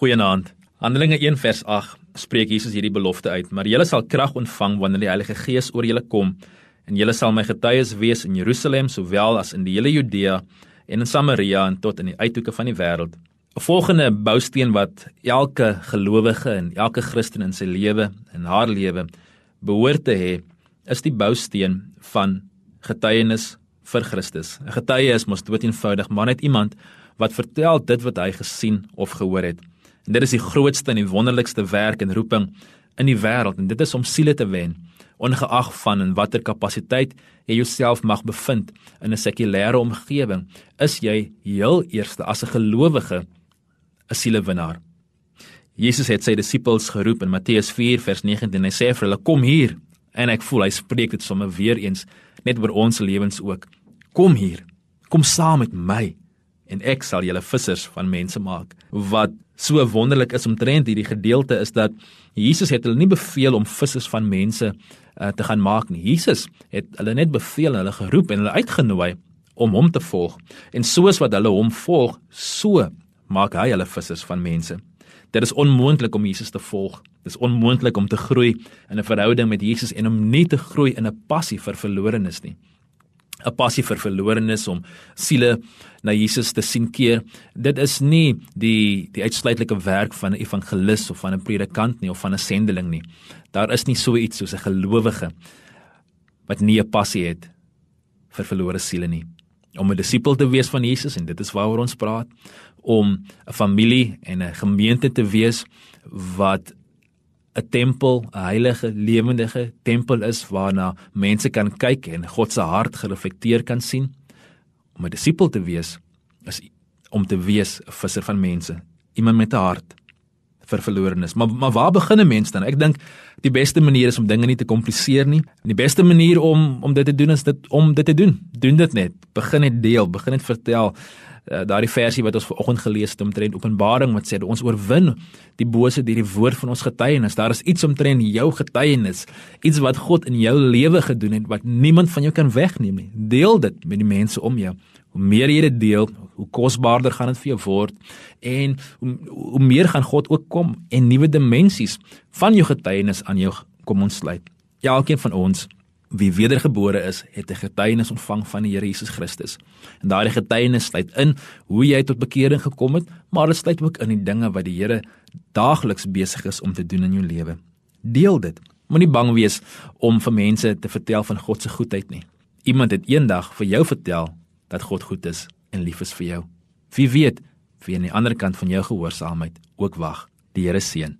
Goeienaand. Handelinge 1 vers 8 spreek Jesus hierdie belofte uit: "Maar julle sal krag ontvang wanneer die Heilige Gees oor julle kom, en julle sal my getuies wees in Jerusalem sowel as in die hele Judea en in Samaria en tot in die uithoeke van die wêreld." 'n Volgende bousteen wat elke gelowige en elke Christen in sy lewe en haar lewe behoort te hê, is die bousteen van getuienis vir Christus. 'n Getuie is mos dood eenvoudig, maar net iemand wat vertel dit wat hy gesien of gehoor het. En dit is die grootste en die wonderlikste werk en roeping in die wêreld en dit is om siele te wen, ongeag van in watter kapasiteit jy jouself mag bevind in 'n sekulêre omgewing, is jy heel eerste as 'n gelowige 'n sielewinnaar. Jesus het sy disippels geroep in Matteus 4 vers 19 en hy sê vir hulle kom hier en ek voel hy spreek dit sommer weer eens net oor ons lewens ook. Kom hier. Kom saam met my en ek sal julle vissers van mense maak. Wat so wonderlik is omtrent hierdie gedeelte is dat Jesus het hulle nie beveel om vissers van mense uh, te gaan maak nie. Jesus het hulle net beveel, hulle geroep en hulle uitgenooi om hom te volg. En soos wat hulle hom volg, so maak hy hulle vissers van mense. Dit is onmoontlik om Jesus te volg. Dit is onmoontlik om te groei in 'n verhouding met Jesus en om nie te groei in 'n passie vir verlorenes nie. 'n passie vir verlorenes om siele na Jesus te sien keer. Dit is nie die die uitsluitlike werk van 'n evangelis of van 'n predikant nie of van 'n sendeling nie. Daar is nie so iets soos 'n gelowige wat nie 'n passie het vir verlore siele nie. Om 'n disipel te wees van Jesus en dit is waaroor ons praat, om 'n familie en 'n gemeente te wees wat 'n tempel, 'n heilige lewendige tempel is waarna mense kan kyk en God se hart gereflekteer kan sien. Om 'n disipel te wees is om te wees 'n visser van mense, iemand met 'n hart vir verlorenes. Maar maar waar begin 'n mens dan? Ek dink die beste manier is om dinge nie te kompliseer nie. Die beste manier om om dit te doen is dit om dit te doen. Doen dit net. Begin net deel, begin net vertel uh, daardie versie wat ons vanoggend gelees het omtrent Openbaring wat sê dat ons oorwin die bose deur die woord van ons getuienis. Daar is iets omtrent jou getuienis, iets wat God in jou lewe gedoen het wat niemand van jou kan wegneem nie. Deel dit met die mense om jou. Hoe meer jy dit deel, hoe kosbaarder gaan dit vir jou word en hoe, hoe meer gaan God ook kom en nuwe dimensies van jou getuienis aan jou kom ontsluit. Elkeen van ons wie wedergebore is, het 'n getuienis ontvang van die Here Jesus Christus. En daardie getuienis sluit in hoe jy tot bekering gekom het, maar dit sluit ook in die dinge wat die Here daagliks besig is om te doen in jou lewe. Deel dit. Moenie bang wees om vir mense te vertel van God se goedheid nie. Iemand het eendag vir jou vertel dat God goed is en lief is vir jou. Wie weet, wie aan die ander kant van jou gehoorsaamheid ook wag. Die Here seën.